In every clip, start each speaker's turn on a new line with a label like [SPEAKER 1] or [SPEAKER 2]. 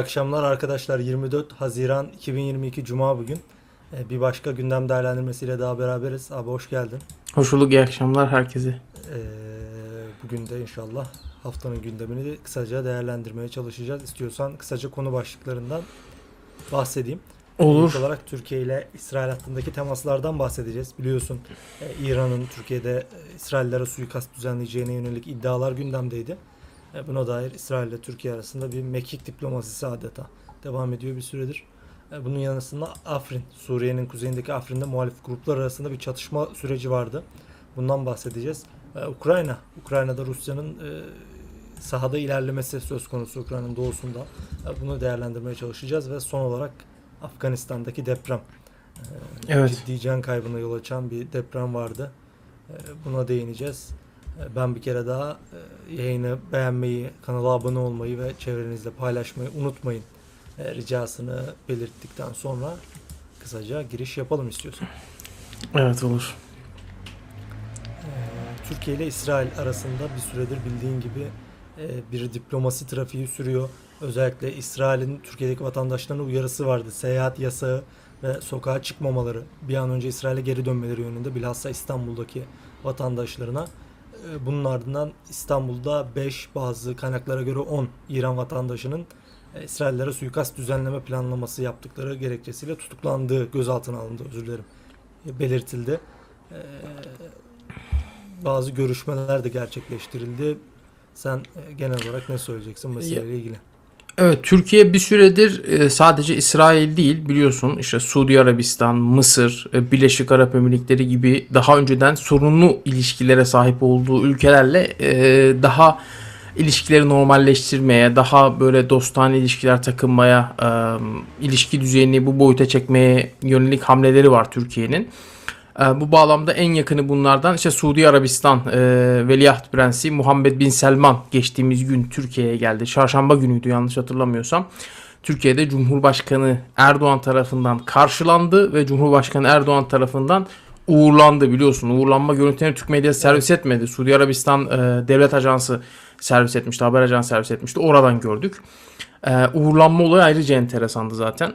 [SPEAKER 1] akşamlar arkadaşlar 24 Haziran 2022 Cuma bugün Ee, bir başka gündem değerlendirmesiyle daha beraberiz abi hoş geldin
[SPEAKER 2] Hoş bulduk, iyi akşamlar herkese.
[SPEAKER 1] Ee, bugün de inşallah haftanın gündemini de kısaca değerlendirmeye çalışacağız istiyorsan kısaca konu başlıklarından bahsedeyim
[SPEAKER 2] Olur.
[SPEAKER 1] İlk olarak Türkiye ile İsrail hattındaki temaslardan bahsedeceğiz. Biliyorsun e, İran'ın Türkiye'de e, İsraillere suikast düzenleyeceğine yönelik iddialar gündemdeydi. E, buna dair İsrail ile Türkiye arasında bir mekik diplomasisi adeta devam ediyor bir süredir. E, bunun yanısında Afrin, Suriye'nin kuzeyindeki Afrin'de muhalif gruplar arasında bir çatışma süreci vardı. Bundan bahsedeceğiz. E, Ukrayna, Ukrayna'da Rusya'nın sahada ilerlemesi söz konusu Ukrayna'nın doğusunda. Bunu değerlendirmeye çalışacağız ve son olarak Afganistan'daki deprem.
[SPEAKER 2] Evet.
[SPEAKER 1] Ciddi can kaybına yol açan bir deprem vardı. Buna değineceğiz. Ben bir kere daha e, yayını beğenmeyi, kanala abone olmayı ve çevrenizde paylaşmayı unutmayın e, ricasını belirttikten sonra kısaca giriş yapalım istiyorsan.
[SPEAKER 2] Evet olur.
[SPEAKER 1] Ee, Türkiye ile İsrail arasında bir süredir bildiğin gibi e, bir diplomasi trafiği sürüyor. Özellikle İsrail'in Türkiye'deki vatandaşlarına uyarısı vardı. Seyahat yasağı ve sokağa çıkmamaları, bir an önce İsrail'e geri dönmeleri yönünde bilhassa İstanbul'daki vatandaşlarına. E, Bunun ardından İstanbul'da 5 bazı kaynaklara göre 10 İran vatandaşının e, İsraillere suikast düzenleme planlaması yaptıkları gerekçesiyle tutuklandığı, gözaltına alındı özür dilerim, e, belirtildi. E, bazı görüşmeler de gerçekleştirildi. Sen e, genel olarak ne söyleyeceksin meseleyle ilgili?
[SPEAKER 2] Evet Türkiye bir süredir e, sadece İsrail değil biliyorsun işte Suudi Arabistan, Mısır, e, Birleşik Arap Emirlikleri gibi daha önceden sorunlu ilişkilere sahip olduğu ülkelerle e, daha ilişkileri normalleştirmeye, daha böyle dostane ilişkiler takınmaya, ilişki düzeyini bu boyuta çekmeye yönelik hamleleri var Türkiye'nin. E, Bu bağlamda en yakını bunlardan işte Suudi Arabistan e, Veliaht Prensi Muhammed Bin Selman geçtiğimiz gün Türkiye'ye geldi. Çarşamba günüydü yanlış hatırlamıyorsam. Türkiye'de Cumhurbaşkanı Erdoğan tarafından karşılandı ve Cumhurbaşkanı Erdoğan tarafından uğurlandı biliyorsun. Uğurlanma görüntülerini Türk medyası servis etmedi. Suudi Arabistan e, devlet ajansı servis etmişti, haber ajansı servis etmişti. Oradan gördük. E, uğurlanma olayı ayrıca enteresandı zaten.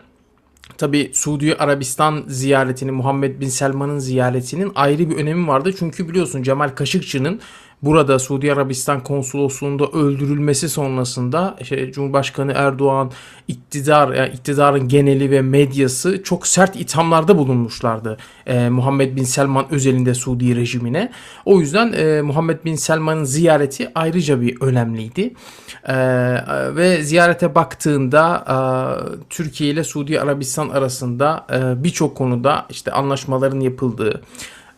[SPEAKER 2] Tabi Suudi Arabistan ziyaretini Muhammed Bin Selman'ın ziyaretinin ayrı bir önemi vardı. Çünkü biliyorsun Cemal Kaşıkçı'nın burada Suudi Arabistan konsolosluğunda öldürülmesi sonrasında işte Cumhurbaşkanı Erdoğan iktidar yani iktidarın geneli ve medyası çok sert ithamlarda bulunmuşlardı e, Muhammed Bin Selman özelinde Suudi rejimine. O yüzden e, Muhammed Bin Selman'ın ziyareti ayrıca bir önemliydi. E, ve ziyarete baktığında e, Türkiye ile Suudi Arabistan arasında e, birçok konuda işte anlaşmaların yapıldığı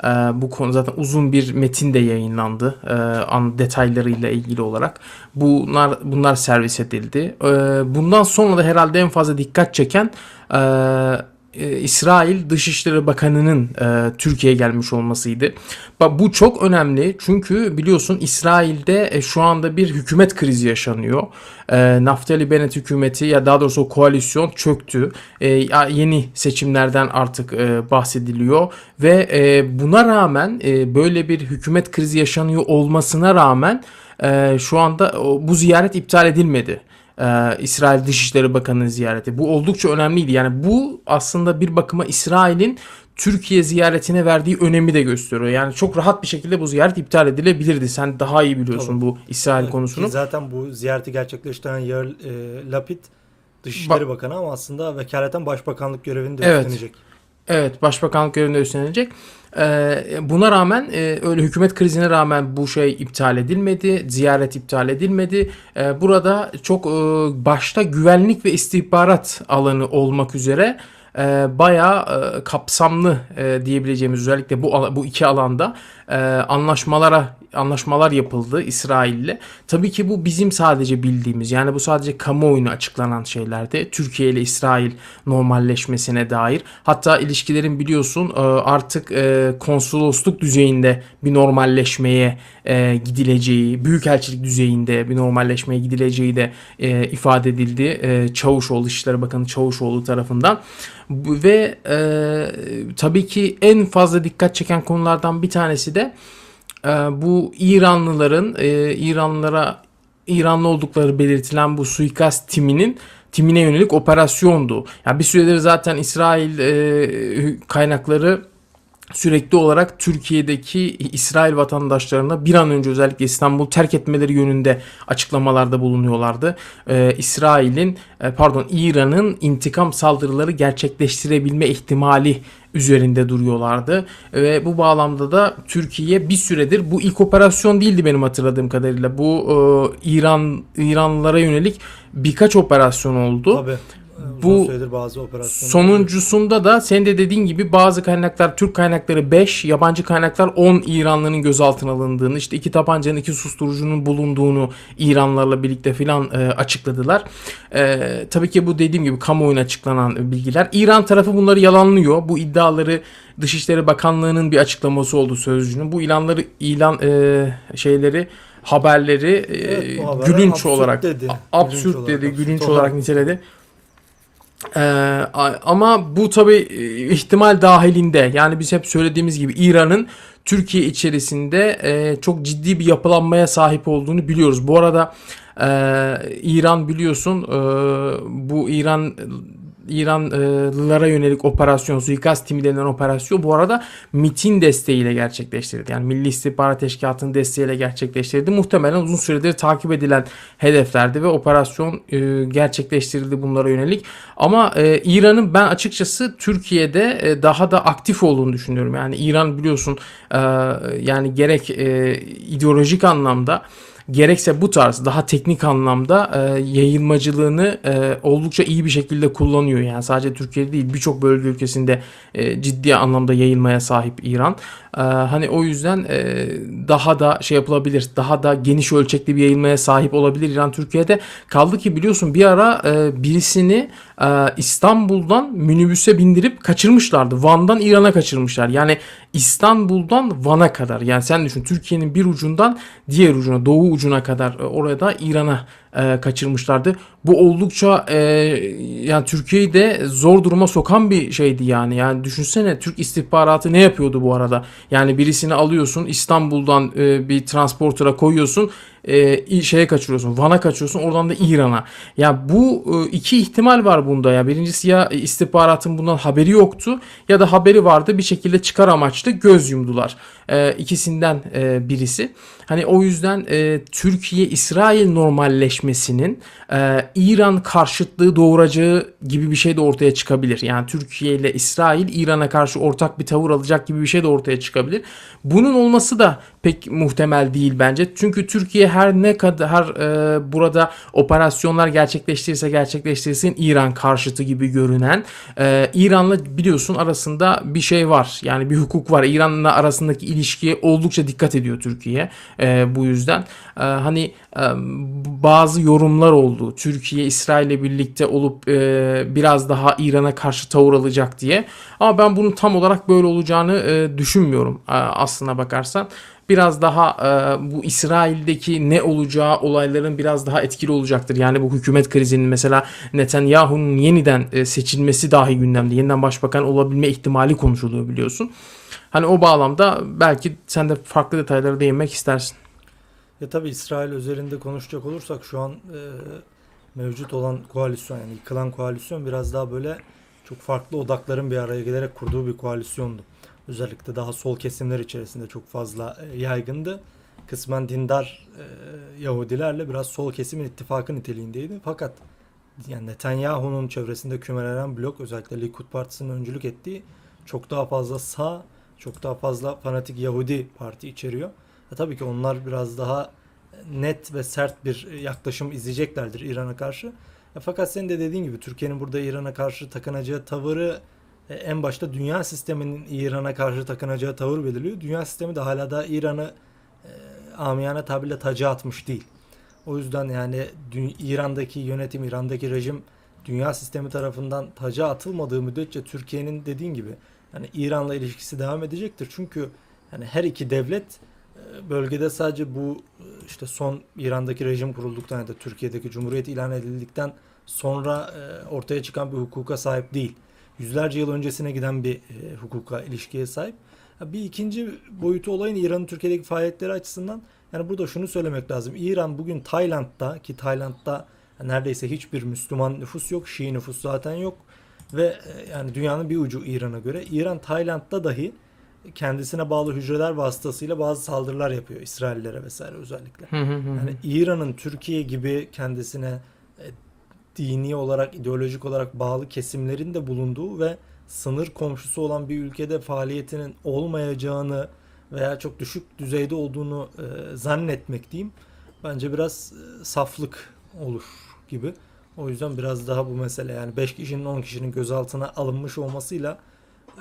[SPEAKER 2] e, bu konu zaten uzun bir metin de yayınlandı e, an detaylarıyla ilgili olarak. Bunlar bunlar servis edildi. E, bundan sonra da herhalde en fazla dikkat çeken e, e, İsrail Dışişleri Bakanı'nın e, Türkiye'ye gelmiş olmasıydı. Bak bu çok önemli çünkü biliyorsun İsrail'de e, şu anda bir hükümet krizi yaşanıyor. E, Naftali Bennett hükümeti ya daha doğrusu koalisyon çöktü. E, yeni seçimlerden artık e, bahsediliyor ve e, buna rağmen e, böyle bir hükümet krizi yaşanıyor olmasına rağmen e, şu anda bu ziyaret iptal edilmedi. Ee, İsrail Dışişleri Bakanı'nın ziyareti. Bu oldukça önemliydi. Yani bu aslında bir bakıma İsrail'in Türkiye ziyaretine verdiği önemi de gösteriyor. Yani çok rahat bir şekilde bu ziyaret iptal edilebilirdi. Sen daha iyi biliyorsun
[SPEAKER 1] Tabii.
[SPEAKER 2] bu İsrail konusunu.
[SPEAKER 1] Zaten bu ziyareti gerçekleştiren Yair e, Lapid Dışişleri Bakanı ama aslında vekaleten Başbakanlık görevini de
[SPEAKER 2] Evet.
[SPEAKER 1] üstlenecek.
[SPEAKER 2] Evet, başbakanlık görevinde üstlenecek. Ee, buna rağmen e, öyle hükümet krizine rağmen bu şey iptal edilmedi, ziyaret iptal edilmedi. Ee, burada çok e, başta güvenlik ve istihbarat alanı olmak üzere e, bayağı e, kapsamlı diyebileceğimiz özellikle bu bu iki alanda e, anlaşmalara anlaşmalar yapıldı İsrail'le. Tabii ki bu bizim sadece bildiğimiz yani bu sadece kamuoyuna açıklanan şeylerdi. Türkiye ile İsrail normalleşmesine dair. Hatta ilişkilerin biliyorsun e, artık e, konsolosluk düzeyinde bir normalleşmeye e, gidileceği, büyükelçilik düzeyinde bir normalleşmeye gidileceği de e, ifade edildi. Çavuşoğlu, İçişleri Bakanı Çavuşoğlu tarafından. Ve tabii ki en fazla dikkat çeken konulardan bir tanesi de e, bu İranlıların e, İranlılara İranlı oldukları belirtilen bu suikast timinin timine yönelik operasyondu. Yani bir süredir zaten İsrail e, kaynakları sürekli olarak Türkiye'deki İsrail vatandaşlarına bir an önce özellikle İstanbul terk etmeleri yönünde açıklamalarda bulunuyorlardı. Ee, İsrail'in e, pardon İran'ın intikam saldırıları gerçekleştirebilme ihtimali üzerinde duruyorlardı ve bu bağlamda da Türkiye bir süredir bu ilk operasyon değildi benim hatırladığım kadarıyla. Bu e, İran İranlılara yönelik birkaç operasyon oldu.
[SPEAKER 1] Tabii.
[SPEAKER 2] Bu
[SPEAKER 1] bazı.
[SPEAKER 2] Sonuncusunda da senin de dediğin gibi bazı kaynaklar Türk kaynakları 5, yabancı kaynaklar 10 İranlı'nın gözaltına alındığını, işte iki tabancanın iki susturucunun bulunduğunu İranlarla birlikte filan e, açıkladılar. E, tabii ki bu dediğim gibi kamuoyuna açıklanan bilgiler. İran tarafı bunları yalanlıyor. Bu iddiaları Dışişleri Bakanlığı'nın bir açıklaması oldu sözcünün. Bu ilanları ilan e, şeyleri haberleri e,
[SPEAKER 1] Evet, haberler
[SPEAKER 2] gülünç
[SPEAKER 1] absürt
[SPEAKER 2] olarak
[SPEAKER 1] dedi.
[SPEAKER 2] absürt
[SPEAKER 1] Gülünç olarak,
[SPEAKER 2] dedi,
[SPEAKER 1] absürt
[SPEAKER 2] gülünç
[SPEAKER 1] olarak.
[SPEAKER 2] olarak niteledi. Ee, ama bu tabi ihtimal dahilinde yani biz hep söylediğimiz gibi İran'ın Türkiye içerisinde e, çok ciddi bir yapılanmaya sahip olduğunu biliyoruz. Bu arada e, İran biliyorsun e, bu İran İranlılara yönelik operasyon, suikast timi denilen operasyon bu arada MIT'in desteğiyle gerçekleştirildi. Yani Milli İstihbarat Teşkilatı'nın desteğiyle gerçekleştirildi. Muhtemelen uzun süredir takip edilen hedeflerdi ve operasyon e, gerçekleştirildi bunlara yönelik. Ama e, İran'ın ben açıkçası Türkiye'de e, daha da aktif olduğunu düşünüyorum. Yani İran biliyorsun yani gerek ideolojik anlamda gerekse bu tarz daha teknik anlamda e, yayılmacılığını e, oldukça iyi bir şekilde kullanıyor. Yani sadece Türkiye'de değil birçok bölge ülkesinde e, ciddi anlamda yayılmaya sahip İran. E, hani o yüzden e, daha da şey yapılabilir. Daha da geniş ölçekli bir yayılmaya sahip olabilir İran Türkiye'de. Kaldı ki biliyorsun bir ara e, birisini İstanbul'dan minibüse bindirip kaçırmışlardı. Van'dan İran'a kaçırmışlar. Yani İstanbul'dan Van'a kadar. Yani sen düşün Türkiye'nin bir ucundan diğer ucuna, doğu ucuna kadar e, orada İran'a e, kaçırmışlardı. Bu oldukça e, yani Türkiye'yi de zor duruma sokan bir şeydi yani. Yani düşünsene Türk istihbaratı ne yapıyordu bu arada? Yani birisini alıyorsun İstanbul'dan bir transportura koyuyorsun e, şeye kaçırıyorsun. Van'a kaçıyorsun. Oradan da İran'a. Ya bu e, iki ihtimal var bunda ya. Birincisi ya istihbaratın bundan haberi yoktu ya da haberi vardı bir şekilde çıkar amaçlı göz yumdular. E, ikisinden e, birisi. Hani o yüzden e, Türkiye İsrail normalleşmesinin e, İran karşıtlığı doğuracağı gibi bir şey de ortaya çıkabilir. Yani Türkiye ile İsrail İran'a karşı ortak bir tavır alacak gibi bir şey de ortaya çıkabilir. Bunun olması da pek muhtemel değil bence. Çünkü Türkiye her ne kadar e, burada operasyonlar gerçekleştirirse gerçekleştirsin İran karşıtı gibi görünen e, İran'la biliyorsun arasında bir şey var. Yani bir hukuk var. İran'la arasındaki ilişkiye oldukça dikkat ediyor Türkiye. E, bu yüzden e, hani e, bazı yorumlar oldu. Türkiye İsrail ile birlikte olup e, biraz daha İran'a karşı tavır alacak diye. Ama ben bunun tam olarak böyle olacağını e, düşünmüyorum e, aslına bakarsan biraz daha e, bu İsrail'deki ne olacağı olayların biraz daha etkili olacaktır. Yani bu hükümet krizinin mesela Netanyahu'nun yeniden e, seçilmesi dahi gündemde. Yeniden başbakan olabilme ihtimali konuşuluyor biliyorsun. Hani o bağlamda belki sen de farklı detaylara değinmek istersin.
[SPEAKER 1] Ya tabii İsrail özelinde konuşacak olursak şu an e, mevcut olan koalisyon yani yıkılan koalisyon biraz daha böyle çok farklı odakların bir araya gelerek kurduğu bir koalisyondu. Özellikle daha sol kesimler içerisinde çok fazla e, yaygındı. Kısmen dindar e, Yahudilerle biraz sol kesimin ittifakı niteliğindeydi. Fakat yani Netanyahu'nun çevresinde kümelenen blok özellikle Likud Partisi'nin öncülük ettiği çok daha fazla sağ, çok daha fazla fanatik Yahudi parti içeriyor. E tabii ki onlar biraz daha net ve sert bir yaklaşım izleyeceklerdir İran'a karşı. E fakat senin de dediğin gibi Türkiye'nin burada İran'a karşı takınacağı tavırı e, en başta dünya sisteminin İran'a karşı takınacağı tavır belirliyor. Dünya sistemi de hala da İran'ı e, amiyane tabirle taca atmış değil. O yüzden yani İran'daki yönetim, İran'daki rejim dünya sistemi tarafından taca atılmadığı müddetçe Türkiye'nin dediğin gibi yani İran'la ilişkisi devam edecektir. Çünkü yani her iki devlet e, bölgede sadece bu e, işte son İran'daki rejim kurulduktan ya da Türkiye'deki Cumhuriyet ilan edildikten sonra e, ortaya çıkan bir hukuka sahip değil. Yüzlerce yıl öncesine giden bir hukuka, ilişkiye sahip. Bir ikinci boyutu olayın İran'ın Türkiye'deki faaliyetleri açısından yani burada şunu söylemek lazım. İran bugün Tayland'da ki Tayland'da neredeyse hiçbir Müslüman nüfus yok. Şii nüfus zaten yok. Ve e, yani dünyanın bir ucu İran'a göre. İran Tayland'da dahi kendisine bağlı hücreler vasıtasıyla bazı saldırılar yapıyor İsraillere vesaire özellikle. Yani İran'ın Türkiye gibi kendisine e, dini olarak, ideolojik olarak bağlı kesimlerin de bulunduğu ve sınır komşusu olan bir ülkede faaliyetinin olmayacağını veya çok düşük düzeyde olduğunu e, zannetmek diyeyim. Bence biraz e, saflık olur gibi. O yüzden biraz daha bu mesele yani 5 kişinin 10 kişinin gözaltına alınmış olmasıyla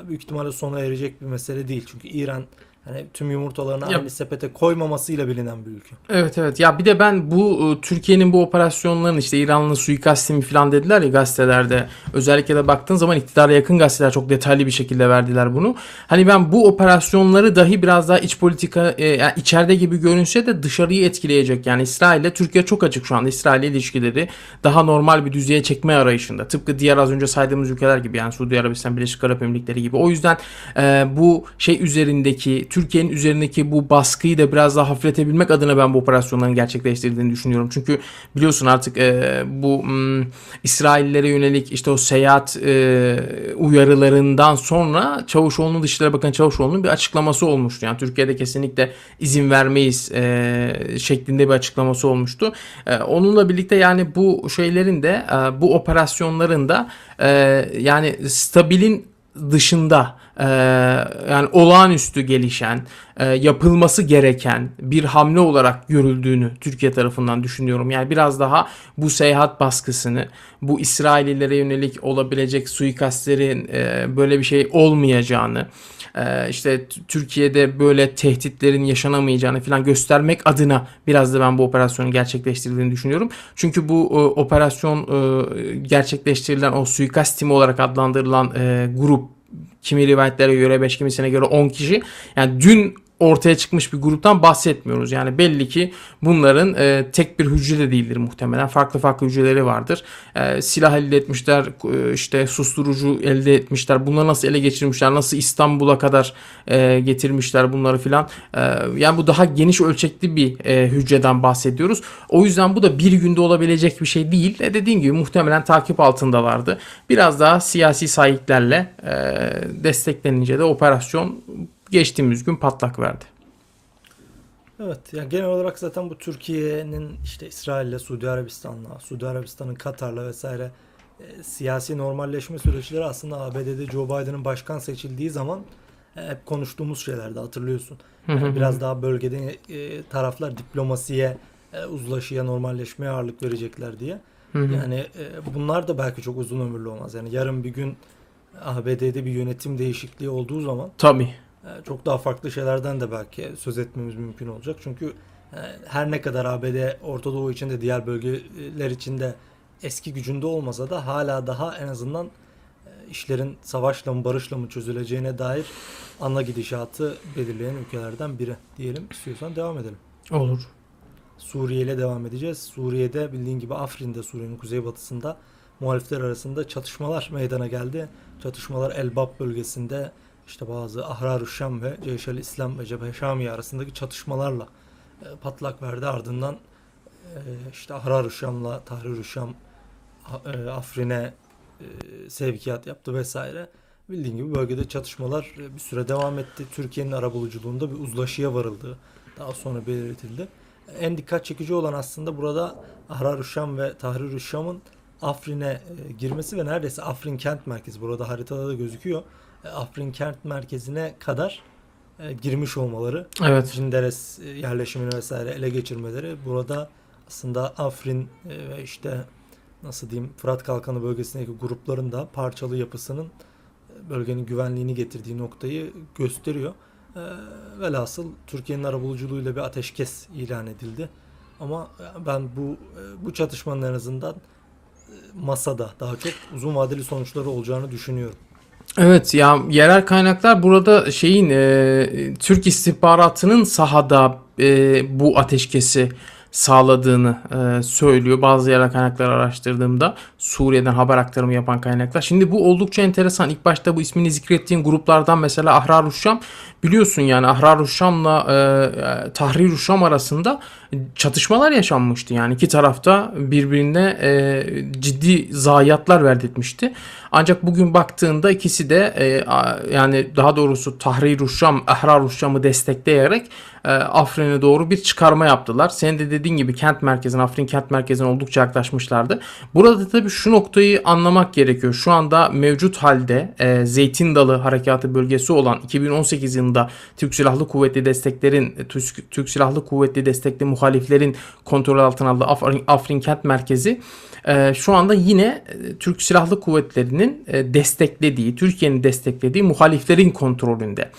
[SPEAKER 1] büyük ihtimalle sona erecek bir mesele değil. Çünkü İran hani tüm yumurtalarını
[SPEAKER 2] Ya-
[SPEAKER 1] aynı sepete koymamasıyla bilinen bir ülke.
[SPEAKER 2] Evet evet ya bir de ben bu e, Türkiye'nin bu operasyonların işte İran'la suikastimi falan dediler ya gazetelerde özellikle de baktığın zaman iktidara yakın gazeteler çok detaylı bir şekilde verdiler bunu. Hani ben bu operasyonları dahi biraz daha iç politika e, yani içeride gibi görünse de dışarıyı etkileyecek. Yani İsrail ile Türkiye çok açık şu anda İsrail ilişkileri daha normal bir düzeye çekme arayışında. Tıpkı diğer az önce saydığımız ülkeler gibi yani Suudi Arabistan, Birleşik Arap Emirlikleri gibi. O yüzden e, bu şey üzerindeki Türkiye'nin üzerindeki bu baskıyı da biraz daha hafifletebilmek adına ben bu operasyonların gerçekleştirdiğini düşünüyorum. Çünkü biliyorsun artık e, bu m, İsraillere yönelik işte o seyahat e, uyarılarından sonra Çavuşoğlu'nun Dışişleri Bakanı Çavuşoğlu'nun bir açıklaması olmuştu. Yani Türkiye'de kesinlikle izin vermeyiz e, şeklinde bir açıklaması olmuştu. E, onunla birlikte yani bu şeylerin de e, bu operasyonların da e, yani stabilin dışında e, yani olağanüstü gelişen e, yapılması gereken bir hamle olarak görüldüğünü Türkiye tarafından düşünüyorum. Yani biraz daha bu seyahat baskısını bu İsraillilere yönelik olabilecek suikastlerin e, böyle bir şey olmayacağını e, işte Türkiye'de böyle tehditlerin yaşanamayacağını falan göstermek adına biraz da ben bu operasyonu gerçekleştirdiğini düşünüyorum. Çünkü bu operasyon gerçekleştirilen o suikast timi olarak adlandırılan grup kimi rivayetlere göre 5 kimisine göre 10 kişi. Yani dün ortaya çıkmış bir gruptan bahsetmiyoruz. Yani belli ki bunların e, tek bir hücre de değildir muhtemelen. Farklı farklı hücreleri vardır. E, silah elde etmişler, e, işte susturucu elde etmişler. Bunları nasıl ele geçirmişler, nasıl İstanbul'a kadar e, getirmişler bunları filan. E, yani bu daha geniş ölçekli bir e, hücreden bahsediyoruz. O yüzden bu da bir günde olabilecek bir şey değil. E, dediğim gibi muhtemelen takip altındalardı. Biraz daha siyasi sahiplerle e, desteklenince de operasyon geçtiğimiz gün patlak verdi.
[SPEAKER 1] Evet yani genel olarak zaten bu Türkiye'nin işte İsrail'le, Suudi Arabistan'la, Suudi Arabistan'ın Katar'la vesaire e, siyasi normalleşme süreçleri aslında ABD'de Joe Biden'ın başkan seçildiği zaman e, hep konuştuğumuz şeylerdi hatırlıyorsun. Yani biraz daha bölgede e, taraflar diplomasiye, e, uzlaşıya, normalleşmeye ağırlık verecekler diye. Yani e, bunlar da belki çok uzun ömürlü olmaz. Yani yarın bir gün ABD'de bir yönetim değişikliği olduğu zaman
[SPEAKER 2] Tabii.
[SPEAKER 1] E, çok daha farklı şeylerden de belki söz etmemiz mümkün olacak. Çünkü e, her ne kadar ABD Orta Doğu için de diğer bölgeler için de eski gücünde olmasa da hala daha en azından e, işlerin savaşla mı barışla mı çözüleceğine dair ana gidişatı belirleyen ülkelerden biri diyelim. İstiyorsan devam edelim.
[SPEAKER 2] Olur.
[SPEAKER 1] Suriye ile devam edeceğiz. Suriye'de bildiğin gibi Afrin'de Suriye'nin kuzeybatısında muhalifler arasında çatışmalar meydana geldi. Çatışmalar Elbap bölgesinde işte bazı Ahrar-ı Şam ve Ceyşel İslam ve Cephe Şamiye arasındaki çatışmalarla e, patlak verdi. Ardından e, işte Ahrar-ı Şam'la Tahrir-ı Şam e, Afrin'e e, sevkiyat yaptı vesaire. Bildiğin gibi bölgede çatışmalar e, bir süre devam etti. Türkiye'nin arabuluculuğunda bir uzlaşıya varıldığı daha sonra belirtildi. En dikkat çekici olan aslında burada Ahrar-ı Şam ve Tahrir-ü Şam'ın Afrin'e e, girmesi ve neredeyse Afrin kent merkezi burada haritada da gözüküyor. Afrin kent merkezine kadar e, girmiş olmaları,
[SPEAKER 2] Evet.
[SPEAKER 1] Cinderes e, yerleşimini vesaire ele geçirmeleri burada aslında Afrin e, ve işte nasıl diyeyim Fırat Kalkanı bölgesindeki grupların da parçalı yapısının e, bölgenin güvenliğini getirdiği noktayı gösteriyor. E, velhasıl Türkiye'nin arabuluculuğuyla bir ateşkes ilan edildi. Ama ben bu bu çatışmanın en azından masada daha çok uzun vadeli sonuçları olacağını düşünüyorum.
[SPEAKER 2] Evet ya yerel kaynaklar burada şeyin e, Türk istihbaratının sahada e, bu ateşkesi sağladığını e, söylüyor. Bazı yerel kaynaklar araştırdığımda Suriye'den haber aktarımı yapan kaynaklar. Şimdi bu oldukça enteresan. İlk başta bu ismini zikrettiğin gruplardan mesela Ahrar Şam biliyorsun yani Ahrar Şam'la e, e, Tahrir Şam arasında çatışmalar yaşanmıştı. Yani iki tarafta birbirine e, ciddi zayiatlar verdetmişti. Ancak bugün baktığında ikisi de e, yani daha doğrusu Tahrir Şam, Ahrar Şam'ı destekleyerek e, Afrin'e doğru bir çıkarma yaptılar. Senin de dediğin gibi kent merkezine, Afrin kent merkezine oldukça yaklaşmışlardı. Burada tabii şu noktayı anlamak gerekiyor. Şu anda mevcut halde e, Zeytin Dalı Harekatı bölgesi olan 2018 yılında Türk Silahlı Kuvvetli desteklerin Türk, Türk Silahlı Kuvvetli destekli muhaliflerin kontrol altına aldığı Afrin, Afrin kent merkezi e, şu anda yine e, Türk Silahlı Kuvvetleri'nin e, desteklediği, Türkiye'nin desteklediği muhaliflerin kontrolünde.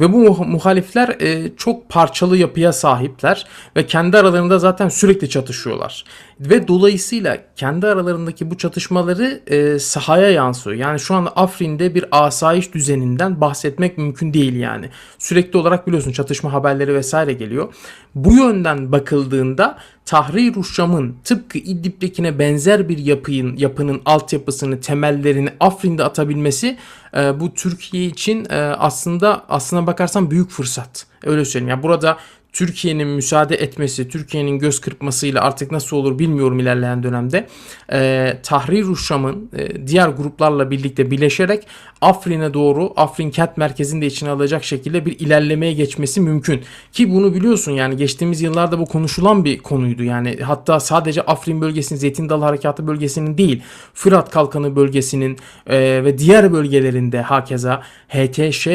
[SPEAKER 2] Ve bu muh- muhalifler e, çok parçalı yapıya sahipler ve kendi aralarında zaten sürekli çatışıyorlar. Ve dolayısıyla kendi aralarındaki bu çatışmaları e, sahaya yansıyor. Yani şu anda Afrin'de bir asayiş düzeninden bahsetmek mümkün değil yani. Sürekli olarak biliyorsun çatışma haberleri vesaire geliyor. Bu yönden bakıldığında Tahrir Şam'ın tıpkı İdlib'dekine benzer bir yapının yapının altyapısını, temellerini Afrin'de atabilmesi bu Türkiye için e, aslında aslına bakarsan büyük fırsat. Öyle söyleyeyim. Yani burada Türkiye'nin müsaade etmesi, Türkiye'nin göz kırpmasıyla artık nasıl olur bilmiyorum ilerleyen dönemde. E, Tahrir Şam'ın e, diğer gruplarla birlikte birleşerek Afrin'e doğru, Afrin kent merkezini de içine alacak şekilde bir ilerlemeye geçmesi mümkün. Ki bunu biliyorsun yani geçtiğimiz yıllarda bu konuşulan bir konuydu. Yani hatta sadece Afrin bölgesinin, Zeytin Dalı Harekatı bölgesinin değil, Fırat Kalkanı bölgesinin e, ve diğer bölgelerinde hakeza HTŞ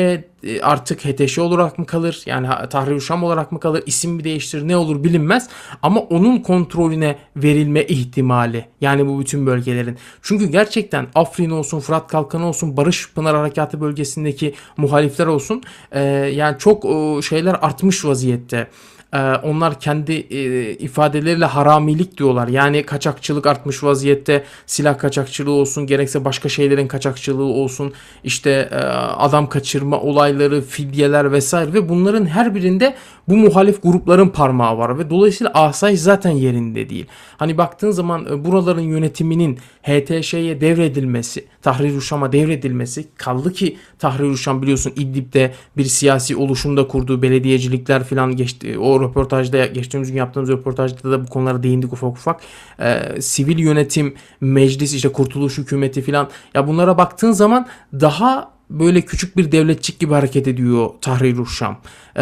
[SPEAKER 2] artık HTŞ olarak mı kalır? Yani Tahrir Şam olarak mı kalır? İsim mi değiştirir? Ne olur bilinmez. Ama onun kontrolüne verilme ihtimali. Yani bu bütün bölgelerin. Çünkü gerçekten Afrin olsun, Fırat Kalkanı olsun, Barış Pınar Harekatı bölgesindeki muhalifler olsun. e, yani çok e, şeyler artmış vaziyette. Ee, onlar kendi e, ifadeleriyle haramilik diyorlar. Yani kaçakçılık artmış vaziyette. Silah kaçakçılığı olsun, gerekse başka şeylerin kaçakçılığı olsun. işte e, adam kaçırma olayları, fidyeler vesaire ve bunların her birinde bu muhalif grupların parmağı var ve dolayısıyla asayiş zaten yerinde değil. Hani baktığın zaman e, buraların yönetiminin HTŞ'ye devredilmesi, Tahrir Şam'a devredilmesi kaldı ki Tahrir Şam biliyorsun İdlib'de bir siyasi oluşumda kurduğu belediyecilikler falan geçti. O röportajda geçtiğimiz gün yaptığımız röportajda da bu konulara değindik ufak ufak. Ee, sivil yönetim, meclis işte kurtuluş hükümeti falan ya bunlara baktığın zaman daha böyle küçük bir devletçik gibi hareket ediyor Tahrir Şam. Ee,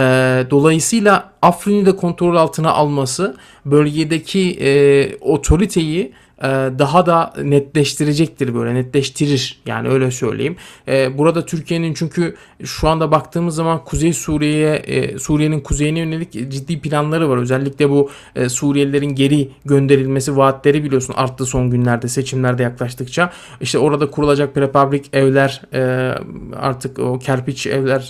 [SPEAKER 2] dolayısıyla Afrin'i de kontrol altına alması bölgedeki e, otoriteyi daha da netleştirecektir böyle netleştirir yani öyle söyleyeyim. E, burada Türkiye'nin çünkü şu anda baktığımız zaman Kuzey Suriye'ye e, Suriye'nin kuzeyine yönelik ciddi planları var. Özellikle bu e, Suriyelilerin geri gönderilmesi vaatleri biliyorsun arttı son günlerde seçimlerde yaklaştıkça. İşte orada kurulacak prefabrik evler e, artık o kerpiç evler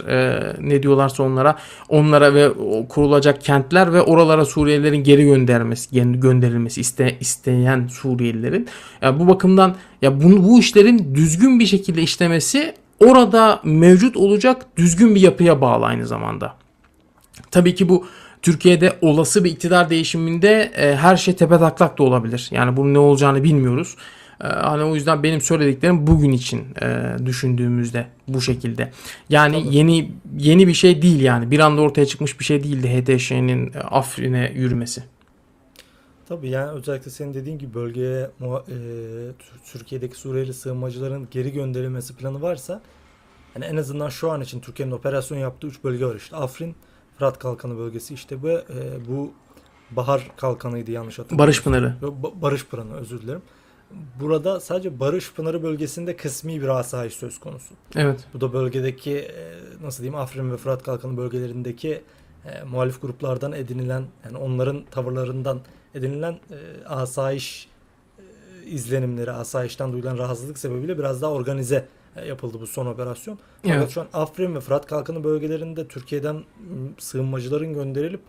[SPEAKER 2] ne diyorlarsa onlara onlara ve kurulacak kentler ve oralara Suriyelilerin geri göndermesi gö- gönderilmesi iste, isteyen Suriyelilerin. Ya bu bakımdan ya bu, bu işlerin düzgün bir şekilde işlemesi orada mevcut olacak düzgün bir yapıya bağlı aynı zamanda. Tabii ki bu Türkiye'de olası bir iktidar değişiminde e, her şey tepe taklak da olabilir. Yani bunun ne olacağını bilmiyoruz. E, hani o yüzden benim söylediklerim bugün için e, düşündüğümüzde bu şekilde. Yani
[SPEAKER 1] Tabii.
[SPEAKER 2] yeni yeni bir şey değil yani. Bir anda ortaya çıkmış bir şey değildi HTŞ'nin e, Afrin'e yürümesi.
[SPEAKER 1] Tabii yani özellikle senin dediğin gibi bölgeye muha- e, Tür- Türkiye'deki Suriyeli sığınmacıların geri gönderilmesi planı varsa yani en azından şu an için Türkiye'nin operasyon yaptığı 3 bölge var işte Afrin, Fırat Kalkanı bölgesi işte bu e, bu Bahar Kalkanı'ydı yanlış hatırlamıyorsam.
[SPEAKER 2] Barış Pınarı.
[SPEAKER 1] Ba- Barış Pınarı özür dilerim. Burada sadece Barış Pınarı bölgesinde kısmi bir asayiş söz konusu.
[SPEAKER 2] Evet.
[SPEAKER 1] Bu da bölgedeki e, nasıl diyeyim Afrin ve Fırat Kalkanı bölgelerindeki e, muhalif gruplardan edinilen yani onların tavırlarından edinilen e, asayiş e, izlenimleri, asayişten duyulan rahatsızlık sebebiyle biraz daha organize e, yapıldı bu son operasyon. Fakat
[SPEAKER 2] Evet.
[SPEAKER 1] şu an Afrin ve Fırat Kalkanı bölgelerinde Türkiye'den sığınmacıların gönderilip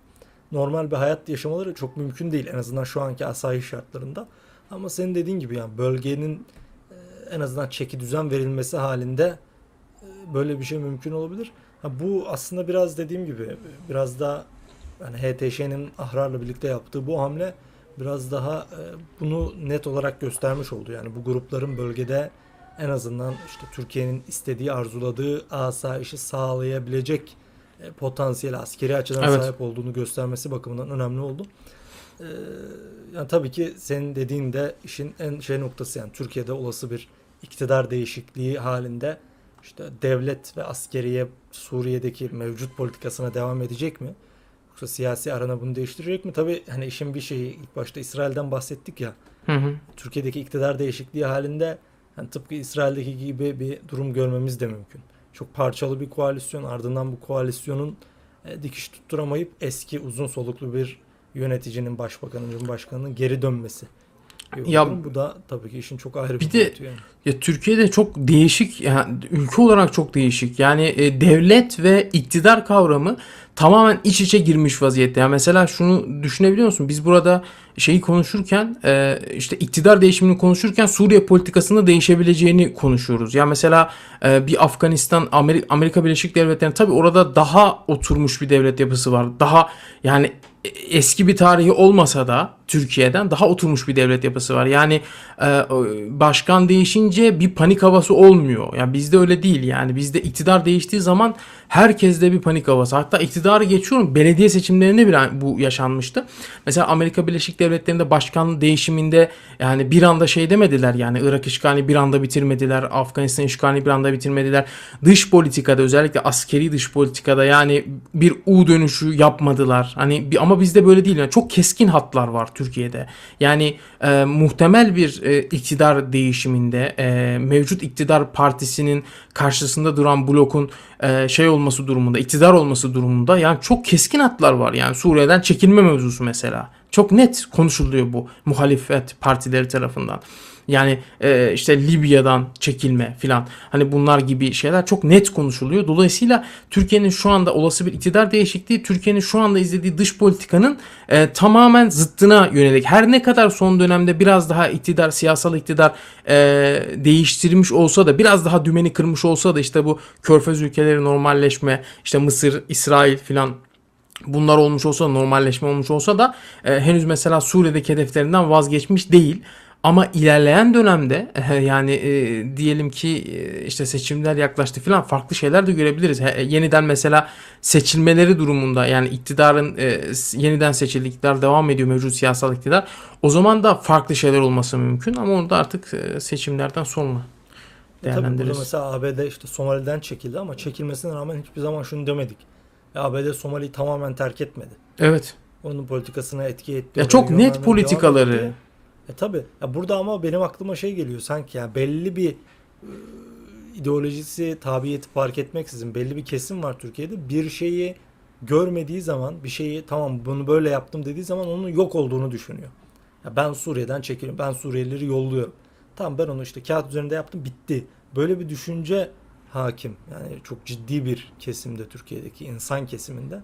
[SPEAKER 1] normal bir hayat yaşamaları çok mümkün değil en azından şu anki asayiş şartlarında. Ama senin dediğin gibi yani bölgenin e, en azından çeki düzen verilmesi halinde e, böyle bir şey mümkün olabilir. Ha, bu aslında biraz dediğim gibi biraz da yani HTŞ'nin Ahrar'la birlikte yaptığı bu hamle biraz daha e, bunu net olarak göstermiş oldu. Yani bu grupların bölgede en azından işte Türkiye'nin istediği, arzuladığı asayişi sağlayabilecek e, potansiyel askeri açıdan
[SPEAKER 2] Evet.
[SPEAKER 1] sahip olduğunu göstermesi bakımından önemli oldu. Ee, yani tabii ki senin dediğin de işin en şey noktası yani Türkiye'de olası bir iktidar değişikliği halinde işte devlet ve askeriye Suriye'deki mevcut politikasına devam edecek mi? Yoksa siyasi arana bunu değiştirecek mi? Tabii hani işin bir şeyi ilk başta İsrail'den bahsettik ya.
[SPEAKER 2] Hı hı.
[SPEAKER 1] Türkiye'deki iktidar değişikliği halinde hani tıpkı İsrail'deki gibi bir durum görmemiz de mümkün. Çok parçalı bir koalisyon ardından bu koalisyonun e, dikiş tutturamayıp eski uzun soluklu bir yöneticinin, başbakanın, cumhurbaşkanının geri dönmesi.
[SPEAKER 2] Ya-
[SPEAKER 1] bu da tabii ki işin çok ayrı bir,
[SPEAKER 2] Bir de-
[SPEAKER 1] yani.
[SPEAKER 2] Ya Türkiye'de çok değişik yani ülke olarak çok değişik. Yani e, devlet ve iktidar kavramı tamamen iç içe girmiş vaziyette. Yani mesela şunu düşünebiliyor musun? Biz burada şeyi konuşurken e, işte iktidar değişimini konuşurken Suriye politikasında değişebileceğini konuşuyoruz. Ya mesela e, bir Afganistan Ameri- Amerika Birleşik Devletleri tabii orada daha oturmuş bir devlet yapısı var. Daha yani e, eski bir tarihi olmasa da Türkiye'den daha oturmuş bir devlet yapısı var. Yani e, başkan değişince bir panik havası olmuyor. Yani bizde öyle değil yani. Bizde iktidar değiştiği zaman herkeste bir panik havası. Hatta iktidarı geçiyorum. Belediye seçimlerinde bile bu yaşanmıştı. Mesela Amerika Birleşik Devletleri'nde başkan değişiminde yani bir anda şey demediler yani Irak işgalini bir anda bitirmediler. Afganistan işgalini bir anda bitirmediler. Dış politikada özellikle askeri dış politikada yani bir U dönüşü yapmadılar. Hani ama bizde böyle değil. Yani çok keskin hatlar var Türkiye'de. Yani e, muhtemel bir e, iktidar değişiminde e, mevcut iktidar partisinin karşısında duran blokun e, şey olması durumunda, iktidar olması durumunda yani çok keskin hatlar var. Yani Suriye'den çekilme mevzusu mesela. Çok net konuşuluyor bu muhalefet partileri tarafından. Yani e, işte Libya'dan çekilme filan hani bunlar gibi şeyler çok net konuşuluyor. Dolayısıyla Türkiye'nin şu anda olası bir iktidar değişikliği Türkiye'nin şu anda izlediği dış politikanın e, tamamen zıttına yönelik. Her ne kadar son dönemde biraz daha iktidar, siyasal iktidar e, değiştirmiş olsa da biraz daha dümeni kırmış olsa da işte bu körfez ülkeleri normalleşme, işte Mısır, İsrail filan bunlar olmuş olsa normalleşme olmuş olsa da e, henüz mesela Suriye'deki hedeflerinden vazgeçmiş değil. Ama ilerleyen dönemde e, yani e, diyelim ki e, işte seçimler yaklaştı falan farklı şeyler de görebiliriz. He, yeniden mesela seçilmeleri durumunda yani iktidarın e, yeniden seçildi iktidar devam ediyor mevcut siyasal iktidar. O zaman da farklı şeyler olması mümkün ama onu da artık e, seçimlerden sonra
[SPEAKER 1] E tabii burada
[SPEAKER 2] değerlendiririz.
[SPEAKER 1] mesela ABD işte Somali'den çekildi ama çekilmesine rağmen hiçbir zaman şunu demedik. ABD Somali'yi tamamen terk etmedi.
[SPEAKER 2] Evet.
[SPEAKER 1] Onun politikasına etki etti.
[SPEAKER 2] Ya çok net politikaları.
[SPEAKER 1] E tabi. Burada ama benim aklıma şey geliyor sanki ya belli bir e, ideolojisi, tabiyeti fark etmeksizin belli bir kesim var Türkiye'de. Bir şeyi görmediği zaman, bir şeyi tamam bunu böyle yaptım dediği zaman onun yok olduğunu düşünüyor. Ya ben Suriye'den çekiliyorum. Ben Suriyelileri yolluyorum. Tamam ben onu işte kağıt üzerinde yaptım bitti. Böyle bir düşünce hakim. Yani çok ciddi bir kesimde Türkiye'deki insan kesiminde.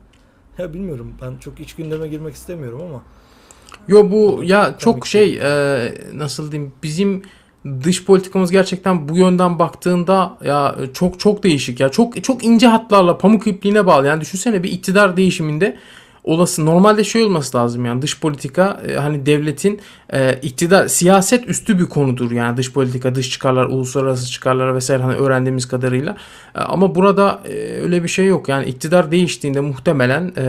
[SPEAKER 1] Ya bilmiyorum ben çok iç gündeme girmek istemiyorum ama
[SPEAKER 2] Yo bu ya çok şey e, nasıl diyeyim bizim dış politikamız gerçekten bu yönden baktığında ya çok çok değişik ya. Çok çok ince hatlarla pamuk ipliğine bağlı. Yani düşünsene bir iktidar değişiminde olası normalde şey olması lazım yani dış politika e, hani devletin e, iktidar siyaset üstü bir konudur yani dış politika dış çıkarlar uluslararası çıkarlar vesaire hani öğrendiğimiz kadarıyla E, ama burada e, öyle bir şey yok yani iktidar değiştiğinde muhtemelen e,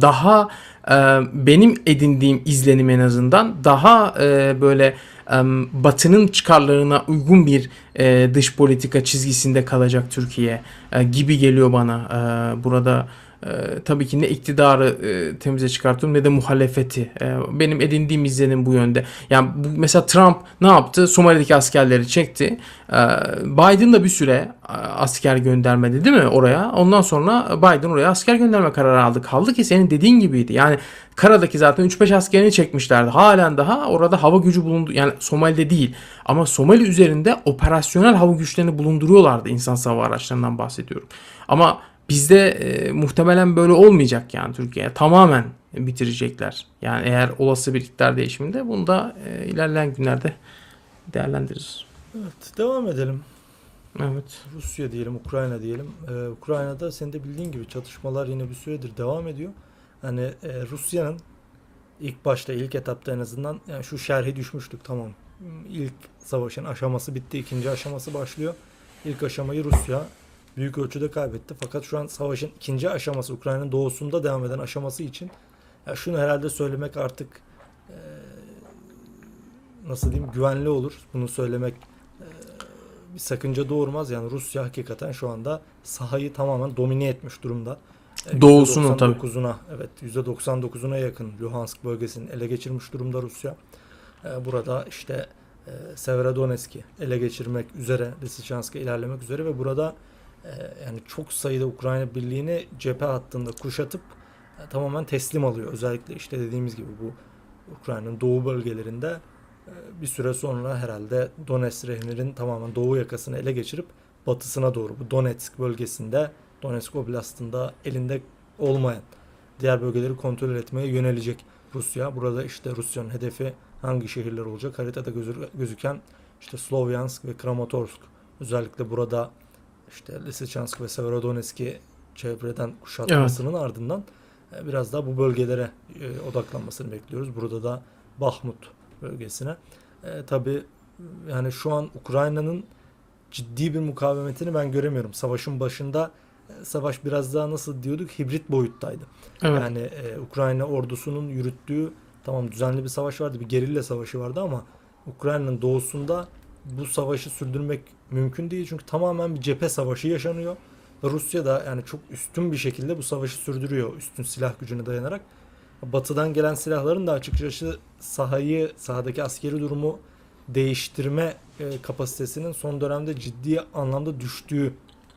[SPEAKER 2] daha e, benim edindiğim izlenim en azından daha e, böyle e, Batı'nın çıkarlarına uygun bir e, dış politika çizgisinde kalacak Türkiye e, gibi geliyor bana burada. E, tabii ki ne iktidarı e, temize çıkartıyorum ne de muhalefeti. E, benim edindiğim izlenim bu yönde. Yani bu, mesela Trump ne yaptı? Somali'deki askerleri çekti. E, Biden da bir süre e, asker göndermedi değil mi oraya? Ondan sonra Biden oraya asker gönderme kararı aldı. Kaldı ki senin dediğin gibiydi. Yani karadaki zaten 3-5 askerini çekmişlerdi. Halen daha orada hava gücü bulundu. Yani Somali'de değil. Ama Somali üzerinde operasyonel hava güçlerini bulunduruyorlardı. İnsan hava araçlarından bahsediyorum. Ama bizde e, muhtemelen böyle olmayacak yani Türkiye. Tamamen bitirecekler. Yani eğer olası bir iktidar değişiminde bunu da e, ilerleyen günlerde değerlendiririz.
[SPEAKER 1] evet devam edelim.
[SPEAKER 2] Evet.
[SPEAKER 1] Rusya diyelim, Ukrayna diyelim. Ee, Ukrayna'da senin de bildiğin gibi çatışmalar yine bir süredir devam ediyor. Hani e, Rusya'nın ilk başta ilk etapta en azından yani şu şerhi düşmüştük tamam. İlk savaşın aşaması bitti, ikinci aşaması başlıyor. İlk aşamayı Rusya büyük ölçüde kaybetti. Fakat şu an savaşın ikinci aşaması Ukrayna'nın doğusunda devam eden aşaması için ya şunu herhalde söylemek artık eee, nasıl diyeyim güvenli olur. Bunu söylemek eee, bir sakınca doğurmaz. Yani Rusya hakikaten şu anda sahayı tamamen domine etmiş durumda. E,
[SPEAKER 2] Doğusunu tabii.
[SPEAKER 1] %99'una evet %99'una yakın Luhansk bölgesini ele geçirmiş durumda Rusya. E, Burada işte e, Severodonetsk'i ele geçirmek üzere, Lysychansk'a ilerlemek üzere ve burada e, yani çok sayıda Ukrayna birliğini cephe hattında kuşatıp e, tamamen teslim alıyor. Özellikle işte dediğimiz gibi bu Ukrayna'nın doğu bölgelerinde e, bir süre sonra herhalde Donetsk rehnerin tamamen doğu yakasını ele geçirip batısına doğru bu Donetsk bölgesinde Donetsk Oblast'ında elinde olmayan diğer bölgeleri kontrol etmeye yönelecek Rusya. Burada işte Rusya'nın hedefi hangi şehirler olacak? Haritada gözü- gözüken işte Slovyansk ve Kramatorsk. Özellikle burada işte Lysychansk ve Severodonetsk'i çevreden kuşatmasının ardından e, biraz daha bu bölgelere e, odaklanmasını bekliyoruz. Burada da Bahmut bölgesine. E, tabii yani şu an Ukrayna'nın ciddi bir mukavemetini ben göremiyorum. Savaşın başında e, savaş biraz daha nasıl diyorduk hibrit boyuttaydı.
[SPEAKER 2] Evet.
[SPEAKER 1] Yani e, Ukrayna ordusunun yürüttüğü tamam düzenli bir savaş vardı, bir gerilla savaşı vardı ama Ukrayna'nın doğusunda bu savaşı sürdürmek mümkün değil çünkü tamamen bir cephe savaşı yaşanıyor. Rusya da yani çok üstün bir şekilde bu savaşı sürdürüyor üstün silah gücüne dayanarak. Batıdan gelen silahların da açıkçası sahayı, sahadaki askeri durumu değiştirme e, kapasitesinin son dönemde ciddi anlamda düştüğü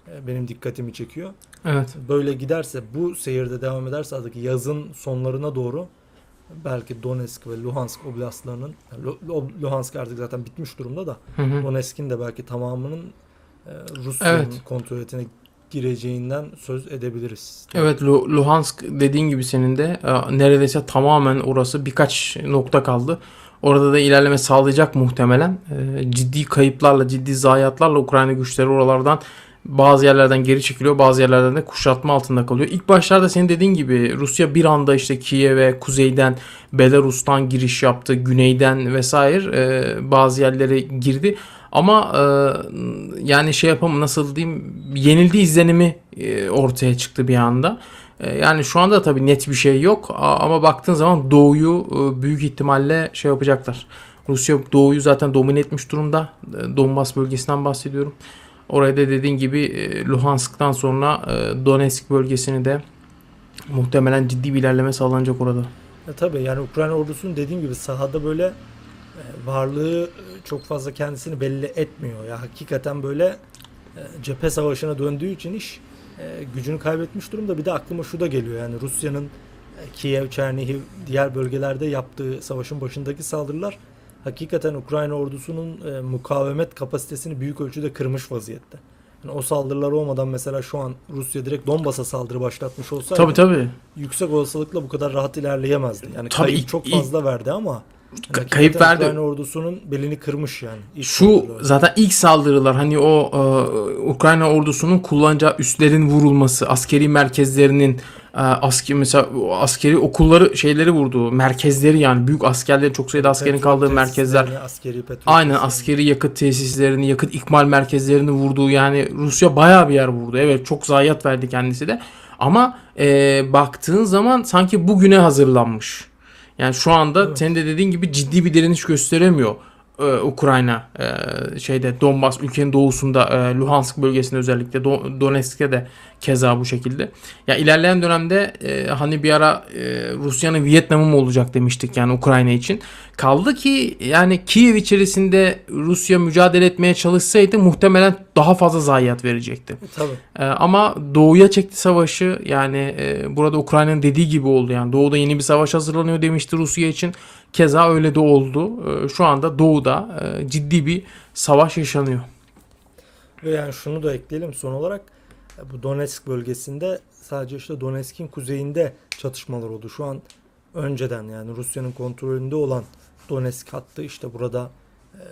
[SPEAKER 1] e, benim dikkatimi çekiyor
[SPEAKER 2] Evet.
[SPEAKER 1] böyle giderse bu seyirde devam ederse artık yazın sonlarına doğru belki Donetsk ve Luhansk oblastlarının yani Lu- Lu- Luhansk artık zaten bitmiş durumda da
[SPEAKER 2] Hı hı.
[SPEAKER 1] Donetsk'in de belki tamamının e, Rusya'nın
[SPEAKER 2] Evet.
[SPEAKER 1] kontrolüne gireceğinden söz edebiliriz.
[SPEAKER 2] Evet Lu- Luhansk dediğin gibi senin de e, neredeyse tamamen orası birkaç nokta kaldı. Orada da ilerleme sağlayacak muhtemelen. E, ciddi kayıplarla, ciddi zayiatlarla Ukrayna güçleri oralardan bazı yerlerden geri çekiliyor, bazı yerlerden de kuşatma altında kalıyor. İlk başlarda senin dediğin gibi Rusya bir anda işte Kiev'e, kuzeyden, Belarus'tan giriş yaptı, güneyden vesaire e, bazı yerlere girdi. Ama e, yani şey yapamam nasıl diyeyim yenildi izlenimi e, ortaya çıktı bir anda. E, yani şu anda tabii net bir şey yok ama baktığın zaman Doğu'yu e, büyük ihtimalle şey yapacaklar. Rusya Doğu'yu zaten domine etmiş durumda. E, Donbas bölgesinden bahsediyorum. Oraya da dediğin gibi e, Luhansk'tan sonra e, Donetsk bölgesini de muhtemelen ciddi bir ilerleme sağlanacak orada.
[SPEAKER 1] E, tabii yani Ukrayna ordusunun dediğim gibi sahada böyle e, varlığı çok fazla kendisini belli etmiyor. Ya hakikaten böyle cephe savaşına döndüğü için iş gücünü kaybetmiş durumda. Bir de aklıma şu da geliyor yani Rusya'nın Kiev, Çernihiv diğer bölgelerde yaptığı savaşın başındaki saldırılar hakikaten Ukrayna ordusunun e, mukavemet kapasitesini büyük ölçüde kırmış vaziyette. Yani o saldırılar olmadan mesela şu an Rusya direkt Donbas'a saldırı başlatmış olsaydı
[SPEAKER 2] Tabii tabii.
[SPEAKER 1] yüksek olasılıkla bu kadar rahat ilerleyemezdi. Yani
[SPEAKER 2] Tabii
[SPEAKER 1] kayıp
[SPEAKER 2] ilk-
[SPEAKER 1] çok
[SPEAKER 2] ilk-
[SPEAKER 1] fazla verdi ama
[SPEAKER 2] Ka-
[SPEAKER 1] hakikaten
[SPEAKER 2] kayıp verdi.
[SPEAKER 1] Ukrayna ordusunun belini kırmış yani. İlk
[SPEAKER 2] Şu zaten ilk saldırılar hani o e, Ukrayna ordusunun kullanacağı üslerin vurulması, askeri merkezlerinin e, asker mesela askeri okulları şeyleri vurdu, merkezleri yani büyük askerlerin çok sayıda askerin
[SPEAKER 1] Petrol
[SPEAKER 2] kaldığı merkezler.
[SPEAKER 1] askeri petrol
[SPEAKER 2] Aynen askeri yakıt tesislerini, yakıt ikmal merkezlerini vurdu. Yani Rusya bayağı bir yer vurdu. Evet çok zayiat verdi kendisi de. Ama e, baktığın zaman sanki bugüne hazırlanmış. Yani şu anda
[SPEAKER 1] Evet.
[SPEAKER 2] senin de dediğin gibi ciddi bir direniş gösteremiyor e, Ukrayna e, şeyde Donbas ülkenin doğusunda e, Luhansk bölgesinde özellikle Do- Donetsk'te de keza bu şekilde. Ya ilerleyen dönemde e, hani bir ara e, Rusya'nın Vietnam'ı mı olacak demiştik yani Ukrayna için. Kaldı ki yani Kiev içerisinde Rusya mücadele etmeye çalışsaydı muhtemelen daha fazla zayiat verecekti.
[SPEAKER 1] E, Tabii.
[SPEAKER 2] Ee, ama doğuya çekti savaşı yani e, burada Ukrayna'nın dediği gibi oldu yani doğuda yeni bir savaş hazırlanıyor demişti Rusya için keza öyle de oldu Ee, şu anda doğuda e, ciddi bir savaş yaşanıyor.
[SPEAKER 1] Ve yani şunu da ekleyelim son olarak e, bu Donetsk bölgesinde sadece işte Donetsk'in kuzeyinde çatışmalar oldu. Şu an önceden yani Rusya'nın kontrolünde olan Donetsk hattı işte burada e,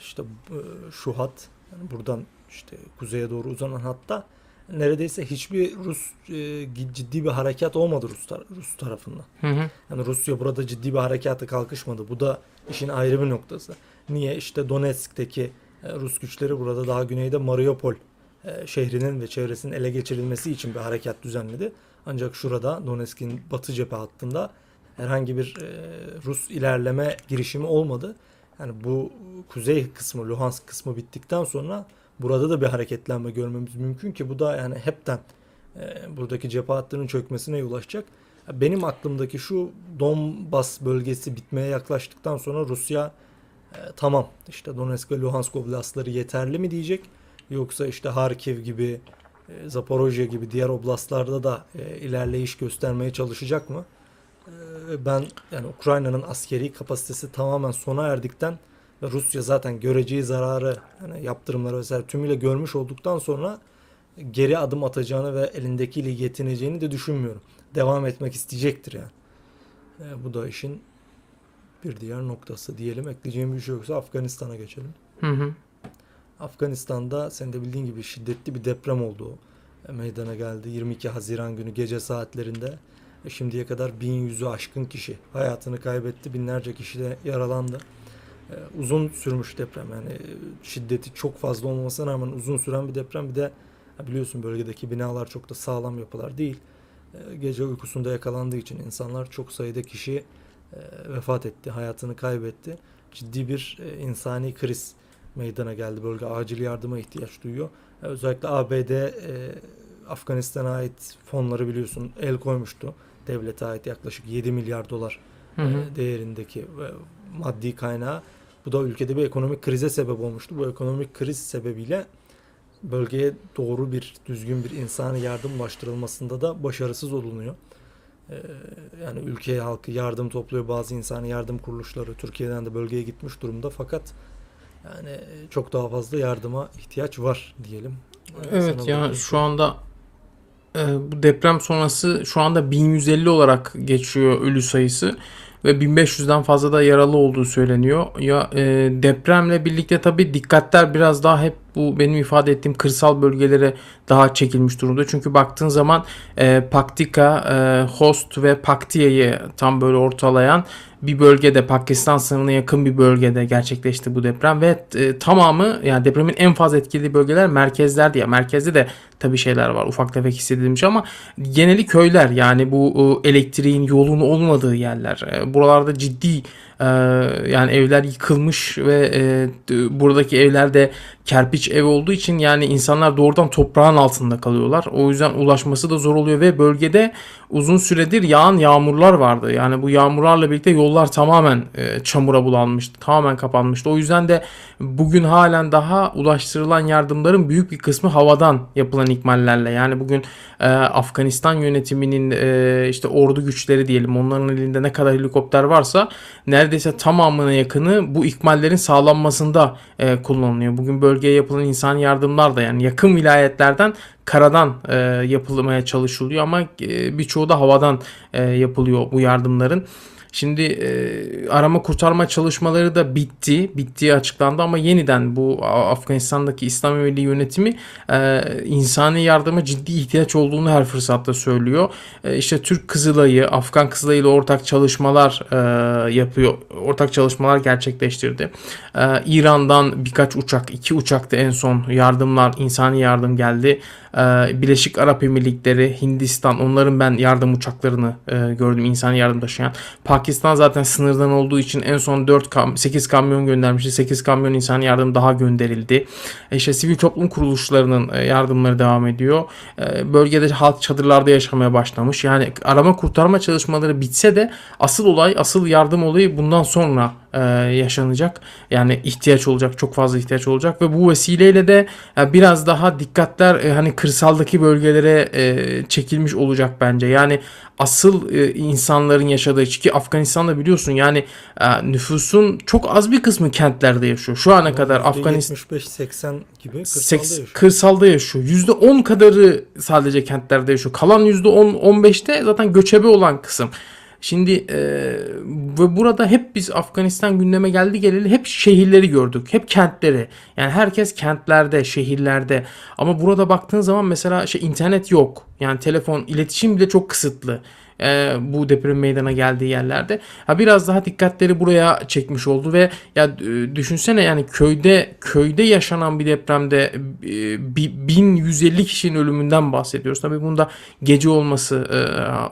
[SPEAKER 1] işte e, şu hat yani buradan işte kuzeye doğru uzanan hatta neredeyse hiçbir Rus e, ciddi bir harekat olmadı Rus, tar- Rus tarafından.
[SPEAKER 2] Hı hı.
[SPEAKER 1] Yani Rusya burada ciddi bir harekata kalkışmadı. Bu da işin ayrı bir noktası. Niye? İşte Donetsk'teki Rus güçleri burada daha güneyde Mariupol şehrinin ve çevresinin ele geçirilmesi için bir harekat düzenledi. Ancak şurada Donetsk'in batı cephe hattında herhangi bir e, Rus ilerleme girişimi olmadı. Yani bu kuzey kısmı, Luhansk kısmı bittikten sonra burada da bir hareketlenme görmemiz mümkün ki bu da yani hepten e, buradaki cephe hattının çökmesine yol açacak. Benim aklımdaki şu Donbas bölgesi bitmeye yaklaştıktan sonra Rusya e, tamam işte Donetsk ve Luhansk oblastları yeterli mi diyecek yoksa işte Harkiv gibi e, Zaporojye gibi diğer oblastlarda da e, ilerleyiş göstermeye çalışacak mı? E, ben yani Ukrayna'nın askeri kapasitesi tamamen sona erdikten ve Rusya zaten göreceği zararı yani yaptırımları vesaire tümüyle görmüş olduktan sonra geri adım atacağını ve elindekiyle yetineceğini de düşünmüyorum. Devam etmek isteyecektir yani. E, bu da işin bir diğer noktası diyelim. Ekleyeceğim bir şey yoksa Afganistan'a geçelim.
[SPEAKER 2] Hı hı.
[SPEAKER 1] Afganistan'da senin de bildiğin gibi şiddetli bir deprem oldu. E, Meydana geldi 22 Haziran günü gece saatlerinde. E, Şimdiye kadar 1100'ü aşkın kişi hayatını kaybetti. Binlerce kişi de yaralandı. E, Uzun sürmüş deprem yani şiddeti çok fazla olmamasına rağmen uzun süren bir deprem. Bir de biliyorsun bölgedeki binalar çok da sağlam yapılar değil. Gece uykusunda yakalandığı için insanlar çok sayıda kişi vefat etti, hayatını kaybetti. Ciddi bir insani kriz meydana geldi. Bölge acil yardıma ihtiyaç duyuyor. E, Özellikle ABD e, Afganistan'a ait fonları biliyorsun el koymuştu. Devlete ait yaklaşık 7 milyar dolar
[SPEAKER 2] Hı hı.
[SPEAKER 1] e, değerindeki e, maddi kaynağı. Bu da ülkede bir ekonomik krize sebep olmuştu. Bu ekonomik kriz sebebiyle bölgeye doğru bir düzgün bir insani yardım ulaştırılmasında da başarısız olunuyor. Yani ülke halkı yardım topluyor. Bazı insani yardım kuruluşları Türkiye'den de bölgeye gitmiş durumda. Fakat yani e, çok daha fazla yardıma ihtiyaç var diyelim.
[SPEAKER 2] Evet
[SPEAKER 1] sana
[SPEAKER 2] ya
[SPEAKER 1] bırakayım.
[SPEAKER 2] şu anda e, bu deprem sonrası şu anda 1150 olarak geçiyor ölü sayısı ve 1500'den fazla da yaralı olduğu söyleniyor. Ya e, depremle birlikte tabii dikkatler biraz daha hep bu benim ifade ettiğim kırsal bölgelere daha çekilmiş durumda. Çünkü baktığın zaman e, Paktika, e, Host ve Paktia'yı tam böyle ortalayan bir bölgede Pakistan sınırına yakın bir bölgede gerçekleşti bu deprem ve e, tamamı yani depremin en fazla etkili bölgeler merkezlerdi ya. Merkezde de tabii şeyler var ufak tefek hissedilmiş ama geneli köyler yani bu e, elektriğin yolun olmadığı yerler. E, buralarda ciddi yani evler yıkılmış ve e, buradaki evlerde kerpiç ev olduğu için yani insanlar doğrudan toprağın altında kalıyorlar. O yüzden ulaşması da zor oluyor ve bölgede uzun süredir yağan yağmurlar vardı. Yani bu yağmurlarla birlikte yollar tamamen e, çamura bulanmıştı. Tamamen kapanmıştı. O yüzden de bugün halen daha ulaştırılan yardımların büyük bir kısmı havadan yapılan ikmallerle. Yani bugün e, Afganistan yönetiminin e, işte ordu güçleri diyelim onların elinde ne kadar helikopter varsa neredeyse tamamına yakını bu ikmallerin sağlanmasında e, kullanılıyor. Bugün bölgeye yapılan insan yardımlar da yani yakın vilayetlerden karadan e, yapılmaya çalışılıyor ama e, birçoğu da havadan e, yapılıyor bu yardımların. Şimdi e, arama kurtarma çalışmaları da bitti. Bittiği açıklandı ama yeniden bu Afganistan'daki İslam Emevi yönetimi e, insani yardıma ciddi ihtiyaç olduğunu her fırsatta söylüyor. E, işte Türk Kızılay'ı, Afgan Kızılay'ı ile ortak çalışmalar e, yapıyor. Ortak çalışmalar gerçekleştirdi. E, İran'dan birkaç uçak, iki uçakta en son yardımlar, insani yardım geldi. E, Birleşik Arap Emirlikleri, Hindistan onların ben yardım uçaklarını e, gördüm insani yardım taşıyan. Pakistan zaten sınırdan olduğu için en son 4 kam 8 kamyon göndermişti. 8 kamyon insani yardım daha gönderildi. E işte sivil toplum kuruluşlarının e, yardımları devam ediyor. Bölgede halk çadırlarda yaşamaya başlamış. Yani arama kurtarma çalışmaları bitse de asıl olay, asıl yardım olayı bundan sonra e, yaşanacak. Yani ihtiyaç olacak, çok fazla ihtiyaç olacak ve bu vesileyle de e, biraz daha dikkatler e, hani kırsaldaki bölgelere e, çekilmiş olacak bence. Yani asıl e, insanların yaşadığı ki Afganistan'da biliyorsun yani e, nüfusun çok az bir kısmı kentlerde yaşıyor. Şu ana kadar Afganistan
[SPEAKER 1] 75-80 gibi kırsalda yaşıyor.
[SPEAKER 2] kırsalda yaşıyor. %10 kadarı sadece kentlerde yaşıyor. Kalan %10-15'te zaten göçebe olan kısım. Şimdi e, ve burada hep biz Afganistan gündeme geldi geleli hep şehirleri gördük. Hep kentleri. Yani herkes kentlerde, şehirlerde. Ama burada baktığın zaman mesela şey internet yok. Yani telefon, iletişim bile çok kısıtlı. E, bu deprem meydana geldiği yerlerde. Ha biraz daha dikkatleri buraya çekmiş oldu ve ya e, düşünsene yani köyde köyde yaşanan bir depremde e, bi- 1150 kişinin ölümünden bahsediyoruz. Tabii bunda gece olması, e,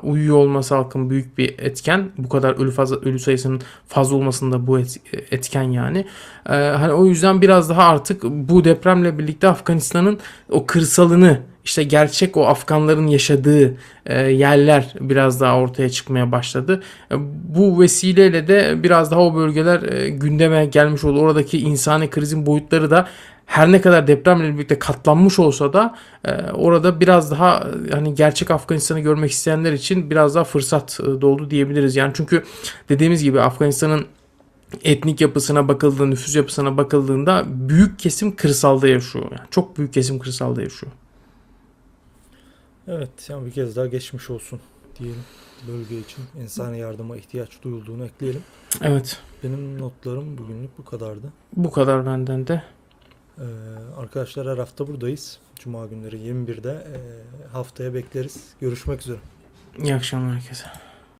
[SPEAKER 2] uyuyor olması halkın büyük bir etken. Bu kadar ölü fazla ölü sayısının fazla olmasında bu et- etken yani. E, hani o yüzden biraz daha artık bu depremle birlikte Afganistan'ın o kırsalını işte gerçek o Afganların yaşadığı e, yerler biraz daha ortaya çıkmaya başladı. E, bu vesileyle de biraz daha o bölgeler e, gündeme gelmiş oldu. Oradaki insani krizin boyutları da her ne kadar depremle birlikte katlanmış olsa da orada biraz daha hani gerçek Afganistan'ı görmek isteyenler için biraz daha fırsat doğdu diyebiliriz. Yani çünkü dediğimiz gibi Afganistan'ın etnik yapısına bakıldığında, nüfus yapısına bakıldığında büyük kesim kırsalda yaşıyor. Yani çok büyük kesim kırsalda yaşıyor.
[SPEAKER 1] Evet, yani bir kez daha geçmiş olsun diyelim. Bölge için insani yardıma ihtiyaç duyulduğunu ekleyelim.
[SPEAKER 2] Evet.
[SPEAKER 1] Benim notlarım bugünlük bu kadardı.
[SPEAKER 2] Bu kadar benden de.
[SPEAKER 1] Ee, arkadaşlar her hafta buradayız. Cuma günleri 21'de. Ee, haftaya bekleriz. Görüşmek üzere.
[SPEAKER 2] İyi akşamlar herkese.